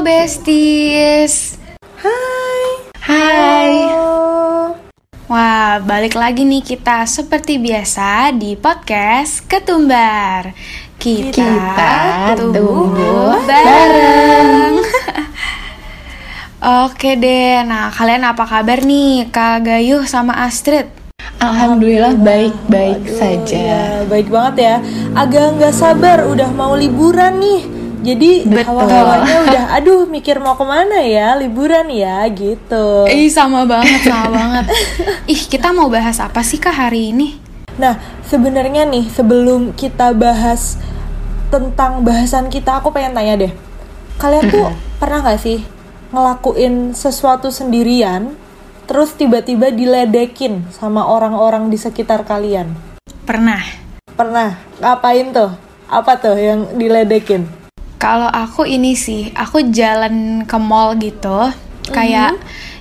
Halo besties. Hai. Hai. Halo. Wah, balik lagi nih kita seperti biasa di podcast Ketumbar. Kita, Kita tumbuh tumbuh bareng. Oke deh, nah kalian apa kabar nih Kak Gayuh sama Astrid? Alhamdulillah baik-baik saja. ya, baik banget ya. Agak nggak sabar udah mau liburan nih. Jadi hawa-hawanya udah aduh mikir mau ke mana ya liburan ya gitu. Ih, sama banget, sama banget. Ih, kita mau bahas apa sih Kak hari ini? Nah, sebenarnya nih sebelum kita bahas tentang bahasan kita, aku pengen tanya deh. Kalian tuh pernah nggak sih ngelakuin sesuatu sendirian, terus tiba-tiba diledekin sama orang-orang di sekitar kalian? Pernah. Pernah? Ngapain tuh? Apa tuh yang diledekin? Kalau aku ini sih, aku jalan ke mall gitu, kayak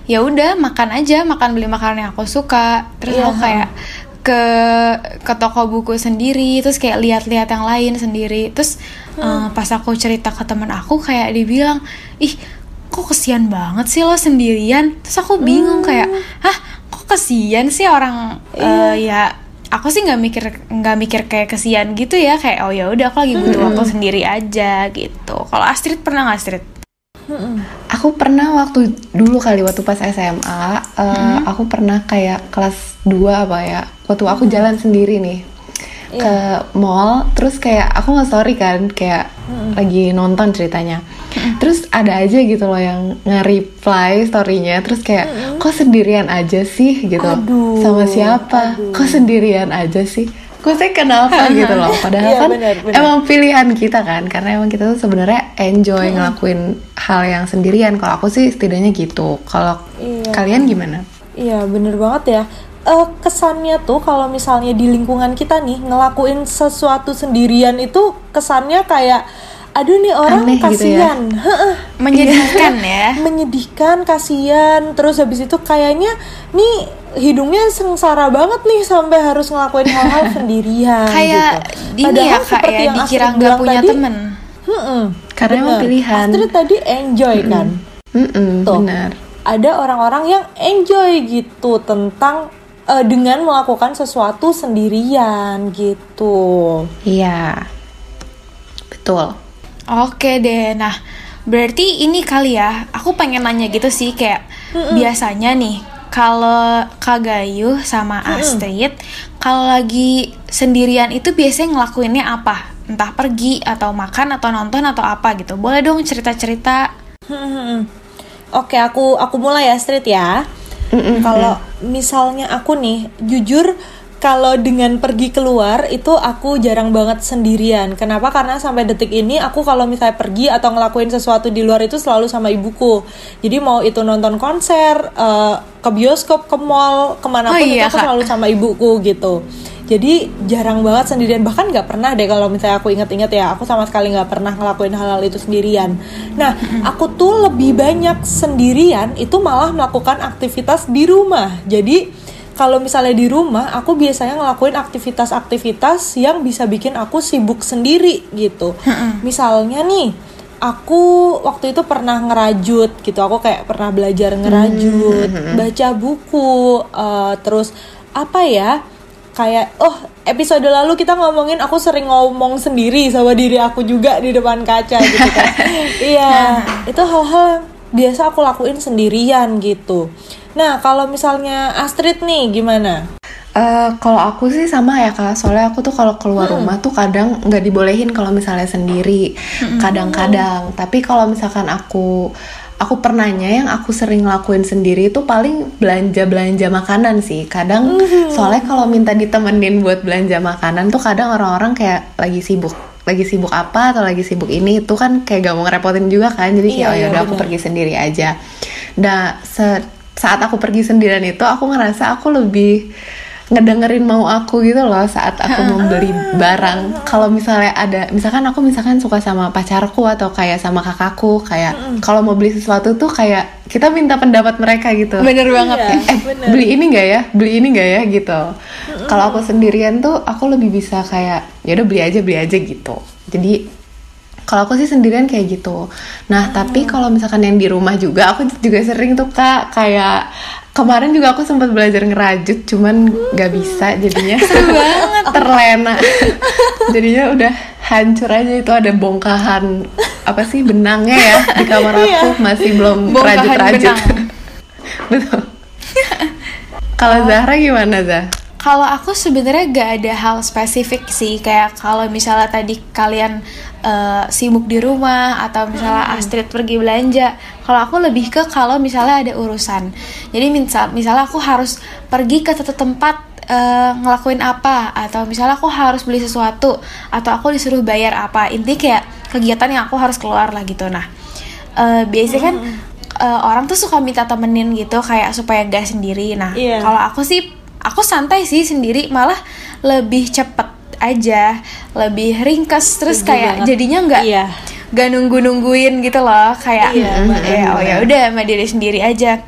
ya udah makan aja, makan beli makanan yang aku suka. Terus Iya, aku kayak ke ke toko buku sendiri, terus kayak lihat-lihat yang lain sendiri. Terus eh, pas aku cerita ke teman aku kayak dibilang, "Ih, kok kesian banget sih lo sendirian?" Terus aku bingung kayak, "Hah, kok kesian sih orang eh, ya aku sih nggak mikir nggak mikir kayak kesian gitu ya kayak oh ya udah aku lagi butuh waktu sendiri aja gitu. Kalau Astrid pernah nggak Astrid? Aku pernah waktu dulu kali waktu pas SMA, eh, aku pernah kayak kelas 2 apa ya. Waktu aku jalan sendiri nih ke mall, terus kayak aku nge story kan kayak lagi nonton ceritanya. Terus ada aja gitu loh yang nge-reply storynya, terus kayak kok sendirian aja sih gitu. Aduh, Sama siapa? Kok sendirian aja sih? Gue sih kenapa gitu loh. Padahal Iya, kan benar, benar. emang pilihan kita kan karena emang kita tuh sebenarnya enjoy ngelakuin hal yang sendirian kalau aku sih setidaknya gitu kalau Iya. kalian gimana Iya, bener banget ya. Eh, kesannya tuh kalau misalnya di lingkungan kita nih ngelakuin sesuatu sendirian itu kesannya kayak aduh nih orang Aneh gitu ya. kasihan. Heeh. menyedihkan ya menyedihkan, kasihan, terus habis itu kayaknya nih hidungnya sengsara banget nih sampai harus ngelakuin hal-hal sendirian kayak gitu. ini ya kak seperti ya yang dikira nggak bilang punya tadi, temen Karena emang pilihan. Astrid tadi enjoy kan. Mm-mm, Tuh. benar Ada orang-orang yang enjoy gitu tentang eh, dengan melakukan sesuatu sendirian gitu. iya betul oke deh nah berarti ini kali ya aku pengen nanya gitu sih kayak biasanya nih kalau Kak Gayuh sama Astrid kalau lagi sendirian itu biasanya ngelakuinnya apa? Entah pergi atau makan atau nonton atau apa gitu. Boleh dong cerita-cerita. Hmm, Oke, aku aku mulai ya Street ya. Kalau misalnya aku nih, jujur kalau dengan pergi keluar itu aku jarang banget sendirian. Kenapa? Karena sampai detik ini aku kalau misalnya pergi atau ngelakuin sesuatu di luar itu selalu sama ibuku. Jadi mau itu nonton konser, eh, ke bioskop, ke mall, Oh ke mana pun iya, itu aku selalu sama ibuku gitu. Jadi jarang banget sendirian bahkan nggak pernah deh kalau misalnya aku inget-inget ya aku sama sekali nggak pernah ngelakuin hal-hal itu sendirian. Nah aku tuh lebih banyak sendirian itu malah melakukan aktivitas di rumah. Jadi kalau misalnya di rumah aku biasanya ngelakuin aktivitas-aktivitas yang bisa bikin aku sibuk sendiri gitu. Misalnya nih aku waktu itu pernah ngerajut gitu. Aku kayak pernah belajar ngerajut baca buku eh, terus apa ya kayak oh episode lalu kita ngomongin aku sering ngomong sendiri sama diri aku juga di depan kaca gitu kan. Iya itu hal-hal yang biasa aku lakuin sendirian gitu nah kalau misalnya Astrid nih gimana? Eh, kalau aku sih sama ya kak, soalnya aku tuh kalau keluar rumah tuh kadang nggak dibolehin kalau misalnya sendiri, kadang-kadang. Tapi kalau misalkan aku aku pernahnya yang aku sering ngelakuin sendiri itu paling belanja belanja makanan sih. Kadang soalnya kalau minta ditemenin buat belanja makanan tuh kadang orang-orang kayak lagi sibuk lagi sibuk apa atau lagi sibuk ini itu kan kayak gak mau ngerepotin juga kan. Jadi kayak Iya, oh ya iya, udah aku pergi sendiri aja. Nah se- saat aku pergi sendirian itu aku ngerasa aku lebih ngedengerin mau aku gitu loh saat aku membeli barang. Kalau misalnya ada, misalkan aku misalkan suka sama pacarku atau kayak sama kakakku, kayak kalau mau beli sesuatu tuh kayak kita minta pendapat mereka gitu. bener banget Iya, ya Eh bener. beli ini nggak ya? Beli ini nggak ya gitu. Kalau aku sendirian tuh aku lebih bisa kayak ya udah beli aja beli aja gitu. Jadi Kalau aku sih sendirian kayak gitu. Nah, tapi kalau misalkan yang di rumah juga, aku juga sering tuh kak kayak kemarin juga aku sempat belajar ngerajut, cuman nggak bisa jadinya terlena. jadinya udah hancur aja itu ada bongkahan apa sih benangnya ya di kamar aku masih belum rajut-rajut. Betul. Kalau Zahra gimana Zah? Kalau aku sebenarnya gak ada hal spesifik sih kayak kalau misalnya tadi kalian eh, sibuk di rumah atau misalnya Astrid pergi belanja. Kalau aku lebih ke kalau misalnya ada urusan. Jadi misal misalnya aku harus pergi ke satu tempat eh, ngelakuin apa atau misalnya aku harus beli sesuatu atau aku disuruh bayar apa. Intinya kayak kegiatan yang aku harus keluar lah gitu. Nah, eh, biasanya kan eh, orang tuh suka minta temenin gitu kayak supaya gak sendiri. Nah, Iya. kalau aku sih aku santai sih sendiri malah lebih cepet aja lebih ringkas terus Setuju kayak banget. jadinya nggak Iya. nggak nunggu nungguin gitu loh kayak Iya, "Hmm, ya oh ya udah sama diri sendiri aja.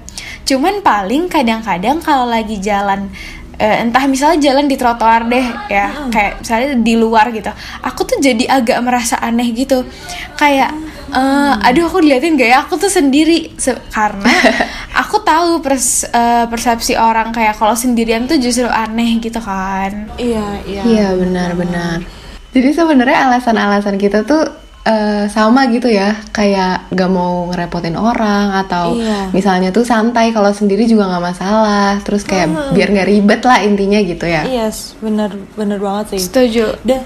Cuman paling kadang-kadang kalau lagi jalan eh, entah misalnya jalan di trotoar deh ya kayak misalnya di luar gitu aku tuh jadi agak merasa aneh gitu. Kayak eh, aduh aku diliatin gak ya? Aku tuh sendiri. Se- karena aku tahu pers- eh, persepsi orang kayak kalau sendirian tuh justru aneh gitu kan Iya, iya. Iya benar-benar. Jadi sebenarnya alasan-alasan kita tuh eh, sama gitu ya, kayak gak mau ngerepotin orang atau Iya. misalnya tuh santai kalau sendiri juga nggak masalah. Terus kayak biar nggak ribet lah intinya gitu ya. Yes, bener bener banget sih. setuju Dan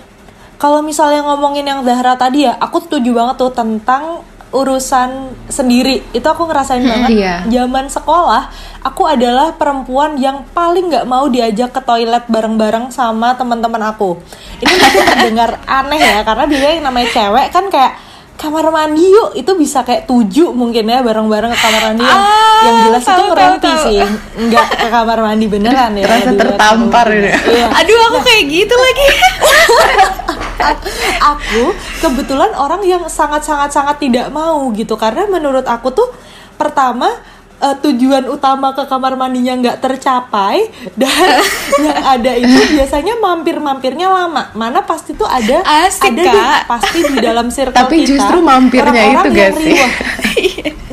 kalau misalnya ngomongin yang Zahra tadi ya, aku setuju banget tuh tentang urusan sendiri. Itu aku ngerasain banget. iya. Zaman sekolah, aku adalah perempuan yang paling nggak mau diajak ke toilet bareng-bareng sama teman-teman aku. Ini mungkin terdengar aneh ya, karena biasanya yang namanya cewek kan kayak kamar mandi yuk itu bisa kayak tujuh mungkin ya bareng-bareng ke kamar mandi yang, Ah, yang jelas itu tahu, ngerumpi tahu. sih nggak ke kamar mandi beneran ya Terasa tertampar ini. Iya. aduh aku kayak gitu lagi aku kebetulan orang yang sangat-sangat sangat tidak mau gitu karena menurut aku tuh pertama eh, tujuan utama ke kamar mandinya nggak tercapai dan yang ada itu biasanya mampir-mampirnya lama mana pasti tuh ada Asik, ada Kak. pasti di dalam circle Tapi kita justru mampirnya orang-orang itu yang gak sih? riwah.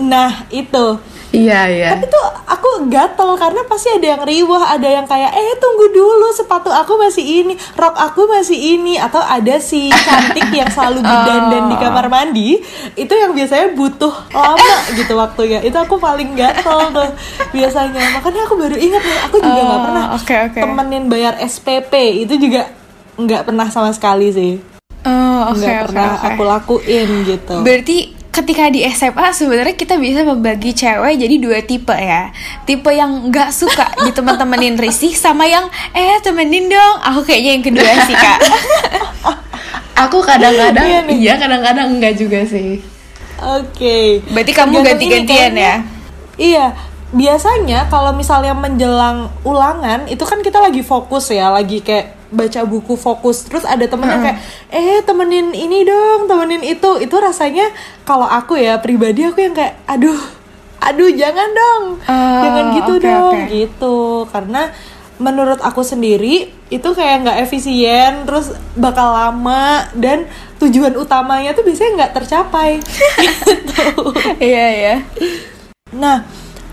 nah itu Iya iya. tapi tuh aku gatel karena pasti ada yang riwah, ada yang kayak eh tunggu dulu sepatu aku masih ini, rok aku masih ini atau ada si cantik yang selalu berdandan di kamar mandi itu yang biasanya butuh lama gitu waktunya. Itu aku paling gatel tuh biasanya. Makanya aku baru ingat nih, aku juga nggak Oh, pernah oke, oke. temenin bayar SPP itu juga nggak pernah sama sekali sih. oh oke Nggak oke pernah oke aku lakuin gitu. Berarti ketika di SMA sebenarnya kita bisa membagi cewek jadi dua tipe ya. Tipe yang nggak suka ditemen-temenin risih sama yang eh temenin dong. Aku kayaknya yang kedua sih kak. Aku kadang-kadang Iya nih. iya kadang-kadang enggak juga sih. Oke. Berarti kamu ganti-gantian ya? Iya. Biasanya kalau misalnya menjelang ulangan itu kan kita lagi fokus ya, lagi kayak baca buku fokus. Terus ada temen yang kayak, eh temenin ini dong, temenin itu. Itu rasanya kalau aku ya pribadi aku yang kayak, aduh, aduh jangan dong, Oh, jangan gitu oke, dong, oke. gitu. Karena menurut aku sendiri itu kayak nggak efisien, terus bakal lama dan tujuan utamanya tuh biasanya nggak tercapai. Iya ya. Nah,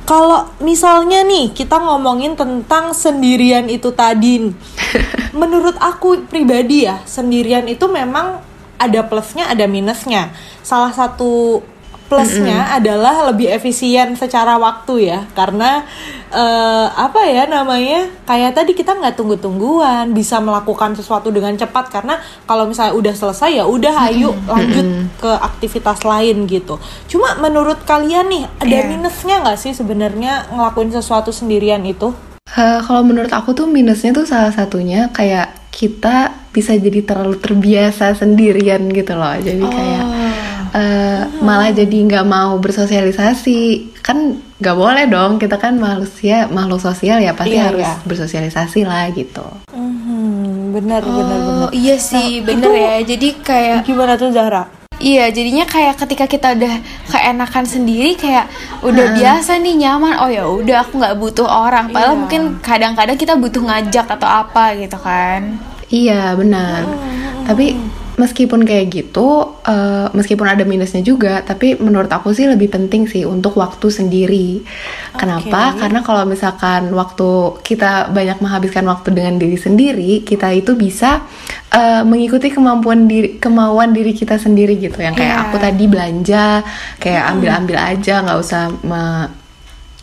kalau misalnya nih kita ngomongin tentang sendirian itu tadi, menurut aku pribadi ya, sendirian itu memang ada plusnya, ada minusnya. Salah satu plusnya adalah lebih efisien secara waktu ya, karena eh, apa ya namanya, kayak tadi kita nggak tunggu-tungguan, bisa melakukan sesuatu dengan cepat karena kalau misalnya udah selesai ya udah, ayo lanjut ke aktivitas lain gitu. Cuma menurut kalian nih ada Iya. minusnya nggak sih sebenarnya ngelakuin sesuatu sendirian itu? Eh, kalau menurut aku tuh minusnya tuh salah satunya kayak kita bisa jadi terlalu terbiasa sendirian gitu loh. Jadi kayak eh, malah jadi nggak mau bersosialisasi. Kan nggak boleh dong. Kita kan manusia makhluk sosial ya pasti Iya, harus iya. bersosialisasi lah gitu. Hmm, benar benar benar. Oh iya sih Nah, bener itu- ya. Jadi kayak Gimana tuh Zahra? Iya, jadinya kayak ketika kita udah keenakan sendiri kayak udah biasa nih nyaman. Oh ya udah aku nggak butuh orang. Padahal Iya. mungkin kadang-kadang kita butuh ngajak atau apa gitu kan. Iya benar. Tapi meskipun kayak gitu, uh, meskipun ada minusnya juga, tapi menurut aku sih lebih penting sih untuk waktu sendiri. Kenapa? Oke. Karena kalau misalkan waktu kita banyak menghabiskan waktu dengan diri sendiri, kita itu bisa uh, mengikuti kemampuan diri, kemauan diri kita sendiri gitu. Yang kayak Iya. aku tadi belanja, kayak ambil-ambil aja, nggak usah me-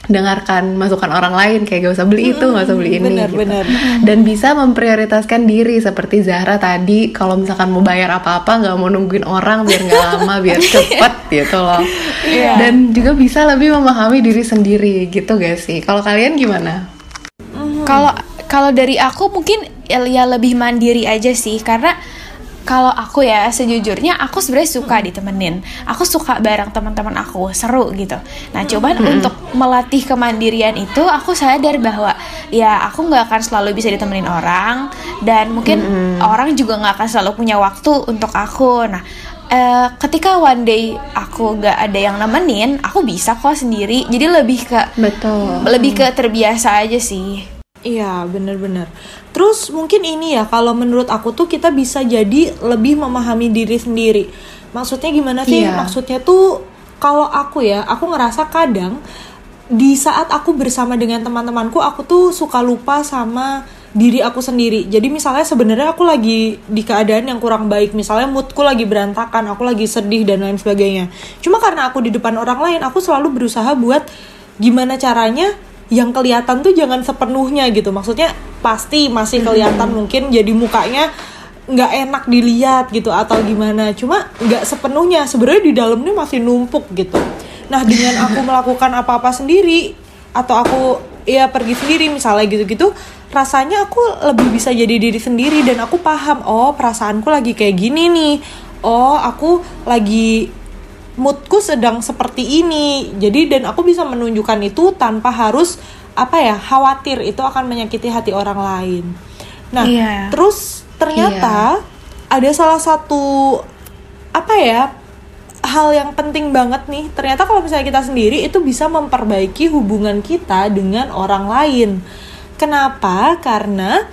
dengarkan masukan orang lain kayak gak usah beli itu nggak usah beli ini bener, gitu. bener. dan bisa memprioritaskan diri seperti Zahra tadi kalau misalkan mau bayar apa-apa nggak mau nungguin orang biar nggak lama biar cepet gitu loh Iya. dan juga bisa lebih memahami diri sendiri gitu gak sih kalau kalian gimana Kalau kalau dari aku mungkin ya, ya lebih mandiri aja sih karena kalau aku ya sejujurnya aku sebenarnya suka ditemenin. Aku suka bareng teman-teman aku, seru gitu. Nah, cuman untuk melatih kemandirian itu aku sadar bahwa ya aku nggak akan selalu bisa ditemenin orang dan mungkin orang juga nggak akan selalu punya waktu untuk aku. Nah, eh, ketika one day aku nggak ada yang nemenin, aku bisa kok sendiri. Jadi lebih ke betul lebih ke terbiasa aja sih. Iya, bener-bener. Terus mungkin ini ya, kalau menurut aku tuh kita bisa jadi lebih memahami diri sendiri. Maksudnya gimana sih? Iya. Maksudnya tuh kalau aku ya, aku ngerasa kadang di saat aku bersama dengan teman-temanku, aku tuh suka lupa sama diri aku sendiri. Jadi misalnya sebenarnya aku lagi di keadaan yang kurang baik, misalnya moodku lagi berantakan, aku lagi sedih dan lain sebagainya. Cuma karena aku di depan orang lain, aku selalu berusaha buat gimana caranya yang kelihatan tuh jangan sepenuhnya gitu. Maksudnya pasti masih kelihatan mungkin jadi mukanya nggak enak dilihat gitu atau gimana. Cuma nggak sepenuhnya. Sebenarnya di dalamnya masih numpuk gitu. Nah dengan aku melakukan apa-apa sendiri atau aku ya pergi sendiri misalnya gitu-gitu rasanya aku lebih bisa jadi diri sendiri dan aku paham oh perasaanku lagi kayak gini nih. Oh aku lagi moodku sedang seperti ini. Jadi dan aku bisa menunjukkan itu tanpa harus apa ya khawatir. Itu akan menyakiti hati orang lain. Nah Iya. terus ternyata ada salah satu apa ya hal yang penting banget nih. Ternyata kalau misalnya kita sendiri itu bisa memperbaiki hubungan kita dengan orang lain. Kenapa? Karena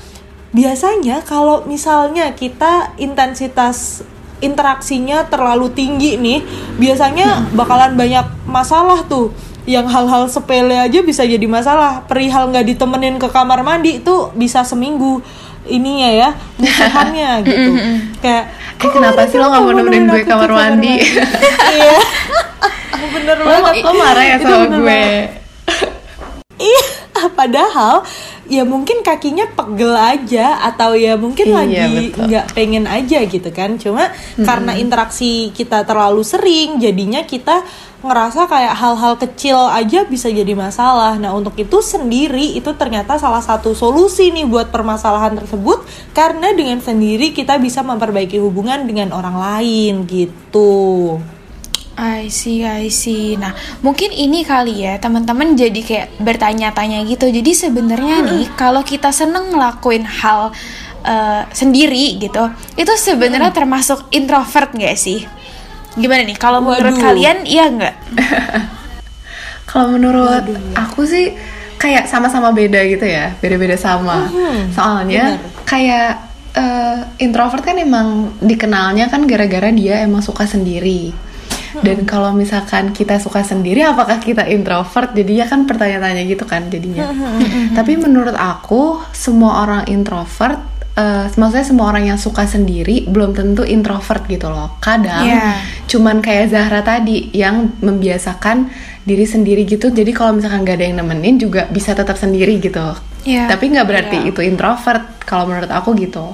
biasanya kalau misalnya kita intensitas interaksinya terlalu tinggi nih biasanya bakalan banyak masalah tuh. Yang hal-hal sepele aja bisa jadi masalah. Perihal nggak ditemenin ke kamar mandi itu bisa seminggu ininya ya musuhannya gitu. Kayak Eh, kenapa sih lo nggak mau nemenin gue aku ke kamar mandi?" iya. Bener lo, banget. lo marah ya sama bener gue. Iya, padahal ya mungkin kakinya pegel aja atau ya mungkin Iya, lagi nggak pengen aja gitu kan. Cuma karena interaksi kita terlalu sering, jadinya kita ngerasa kayak hal-hal kecil aja bisa jadi masalah. Nah, untuk itu sendiri itu ternyata salah satu solusi nih buat permasalahan tersebut karena dengan sendiri kita bisa memperbaiki hubungan dengan orang lain gitu. I see, I see. Nah, mungkin ini kali ya, teman-teman jadi kayak bertanya-tanya gitu. Jadi sebenarnya nih, kalau kita seneng ngelakuin hal eh, sendiri gitu, itu sebenarnya termasuk introvert nggak sih? Gimana nih? Kalau menurut Waduh. kalian, iya nggak? Kalau menurut aku sih kayak sama-sama beda gitu ya, beda-beda sama. Soalnya bener. kayak eh, introvert kan emang dikenalnya kan gara-gara dia emang suka sendiri. Dan kalau misalkan kita suka sendiri, apakah kita introvert? Jadinya kan pertanyaan-tanya gitu kan jadinya. Tapi menurut aku semua orang introvert, eh, maksudnya semua orang yang suka sendiri belum tentu introvert gitu loh. Kadang Iya. cuman kayak Zahra tadi yang membiasakan diri sendiri gitu jadi kalau misalkan gak ada yang nemenin juga bisa tetap sendiri gitu Iya. tapi nggak berarti Iya. itu introvert kalau menurut aku gitu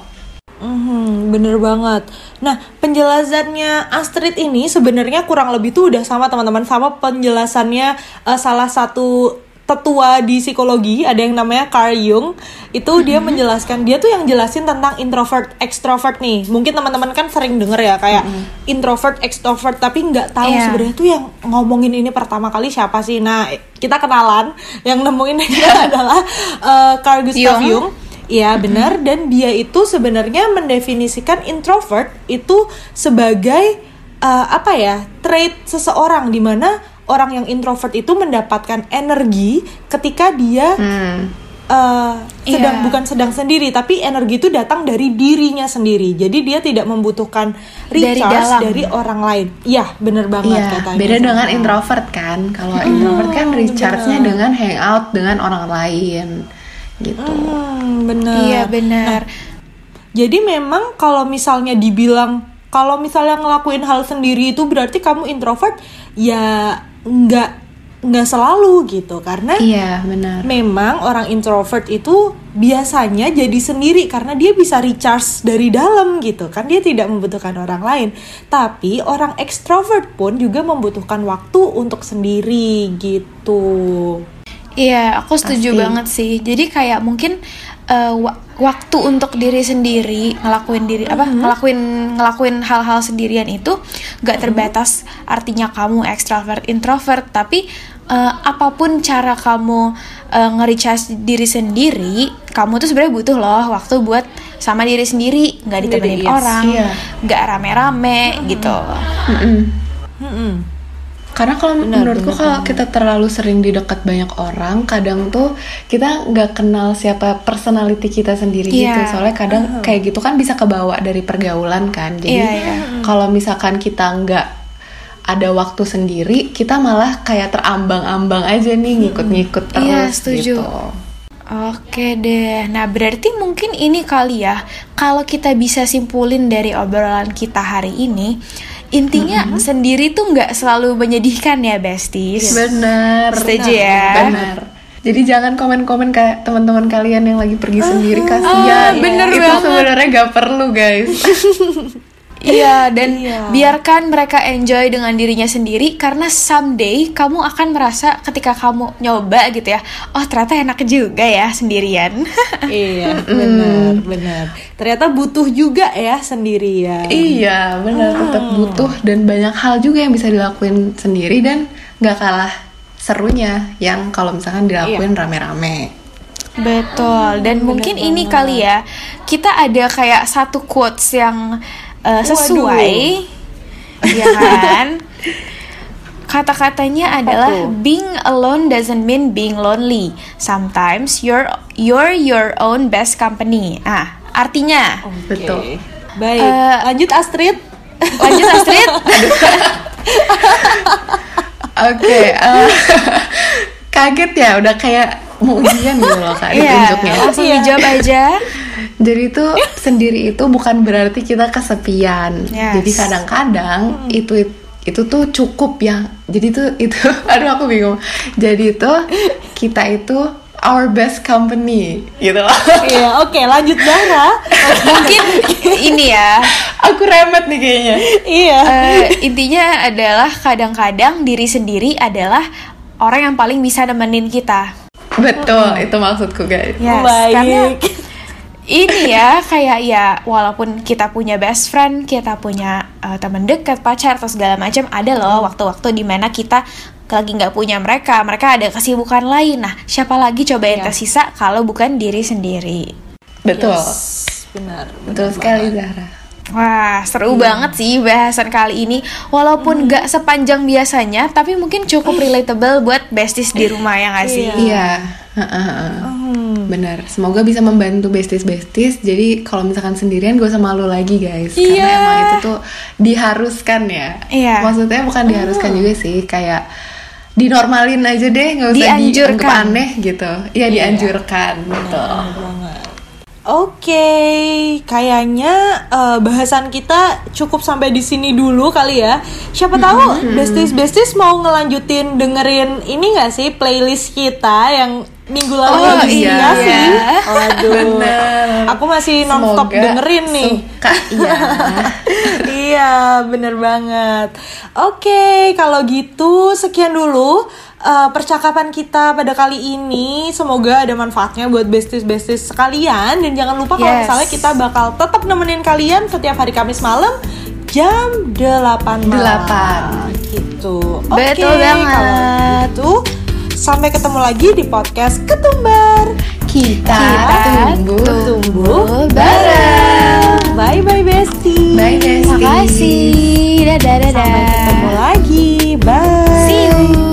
bener banget. Nah, penjelasannya Astrid ini sebenarnya kurang lebih tuh udah sama teman-teman sama penjelasannya eh, salah satu tetua di psikologi ada yang namanya Carl Jung itu dia menjelaskan dia tuh yang jelasin tentang introvert extrovert nih mungkin teman-teman kan sering denger ya kayak introvert extrovert tapi nggak tahu Iya. sebenarnya tuh yang ngomongin ini pertama kali siapa sih nah kita kenalan yang nemuin dia adalah eh, Carl Gustav Jung. Jung Iya benar dan dia itu sebenarnya mendefinisikan introvert itu sebagai uh, apa ya trait seseorang di mana orang yang introvert itu mendapatkan energi ketika dia hmm. eh, sedang Iya. bukan sedang sendiri tapi energi itu datang dari dirinya sendiri jadi dia tidak membutuhkan Dari recharge dalam. dari orang lain iya bener banget Iya, kata beda dengan introvert kan. Kalau introvert kan recharge-nya dengan hangout dengan orang lain gitu. Hmm, bener Iya benar. Jadi memang kalau misalnya dibilang kalau misalnya ngelakuin hal sendiri itu berarti kamu introvert ya nggak nggak selalu gitu karena Iya, benar. memang orang introvert itu biasanya jadi sendiri karena dia bisa recharge dari dalam gitu kan dia tidak membutuhkan orang lain tapi orang extrovert pun juga membutuhkan waktu untuk sendiri gitu Iya, aku setuju Pasti. banget sih. Jadi kayak mungkin eh, wa- waktu untuk diri sendiri ngelakuin diri apa ngelakuin ngelakuin hal-hal sendirian itu gak terbatas artinya kamu extrovert introvert tapi eh, apa pun cara kamu eh, nge-recharge diri sendiri kamu tuh sebenarnya butuh loh waktu buat sama diri sendiri nggak ditemenin yes. orang Iya. nggak rame-rame gitu Mm-mm. Mm-mm. Karena kalau Benar, menurutku benar kalau kita terlalu sering di dekat banyak orang, kadang tuh kita nggak kenal siapa personality kita sendiri Iya. gitu. Soalnya kadang kayak gitu kan bisa kebawa dari pergaulan kan. Jadi Iya, iya. kalau misalkan kita nggak ada waktu sendiri, kita malah kayak terambang-ambang aja nih ngikut-ngikut terus Iya, setuju. gitu. Oke deh, nah berarti mungkin ini kali ya, kalau kita bisa simpulin dari obrolan kita hari ini, intinya sendiri tuh nggak selalu menyedihkan ya besties. Bener. Setuju ya? Bener. Jadi jangan komen-komen kayak teman-teman kalian yang lagi pergi sendiri ah, kasihan. bener Itu banget. sebenarnya gak perlu guys. Iya, dan Iya. biarkan mereka enjoy dengan dirinya sendiri karena someday kamu akan merasa ketika kamu nyoba gitu ya, oh ternyata enak juga ya sendirian. iya benar benar ternyata butuh juga ya sendirian Iya, benar tetap butuh dan banyak hal juga yang bisa dilakuin sendiri dan nggak kalah serunya yang kalau misalkan dilakuin rame-rame. Betul, dan mungkin ini kali ya kita ada kayak satu quotes yang uh, sesuai, ya kan? Kata-katanya adalah tuh? being alone doesn't mean being lonely. Sometimes you're you're your own best company. Ah, artinya Betul. baik Eh, lanjut Astrid lanjut Astrid. Oke, eh, kaget ya udah kayak mau ujian gitu loh kak Iya, ditunjuknya. langsung Iya. dijawab aja. Jadi itu sendiri itu bukan berarti kita kesepian. Yes. Jadi kadang-kadang itu itu tuh cukup ya. Jadi tuh itu aduh aku bingung. Jadi itu kita itu our best company gitu loh. iya oke lanjut Zara Mungkin ini ya. aku remet nih kayaknya. iya Eh, intinya adalah kadang-kadang diri sendiri adalah orang yang paling bisa nemenin kita. Betul, itu maksudku guys. Yes, baik karena ini ya kayak ya walaupun kita punya best friend, kita punya eh, teman dekat, pacar atau segala macam, ada loh waktu-waktu di mana kita lagi nggak punya mereka, mereka ada kesibukan lain. Nah, siapa lagi coba yang tersisa kalau bukan diri sendiri? Betul. Yes, benar Betul sekali Zahra. Wah, seru banget sih bahasan kali ini. Walaupun nggak sepanjang biasanya, tapi mungkin cukup relatable buat besties di rumah ya nggak sih? Iya, heeh, heeh. benar. Semoga bisa membantu besties-besties. Jadi kalau misalkan sendirian gak usah malu lagi guys, karena Iya. emang itu tuh diharuskan ya. Iya. Maksudnya bukan diharuskan juga sih, kayak dinormalin aja deh, nggak usah Dianjurkan. dianggap aneh gitu. Iya, dianjurkan. Betul. Oke, kayaknya eh, bahasan kita cukup sampai di sini dulu kali ya. Siapa tahu besties besties mau ngelanjutin dengerin ini nggak sih playlist kita yang minggu lalu Oh, habis iya. dikasih. Waduh, Bener. aku masih nonstop dengerin nih. Suka, iya. iya, bener banget. Oke, kalau gitu sekian dulu uh, percakapan kita pada kali ini. Semoga ada manfaatnya buat besties-besties sekalian. Dan jangan lupa kalau Yes. misalnya kita bakal tetap nemenin kalian setiap hari Kamis malam jam 8 malam. Delapan. Gitu. Oke, Betul banget. kalau gitu sampai ketemu lagi di podcast Ketumbar. Kita, Kita tunggu. Tumbuh bareng. Bye bye bestie. Bye besties. Makasih. Dadah dadah. Sampai ketemu lagi. Bye. See you.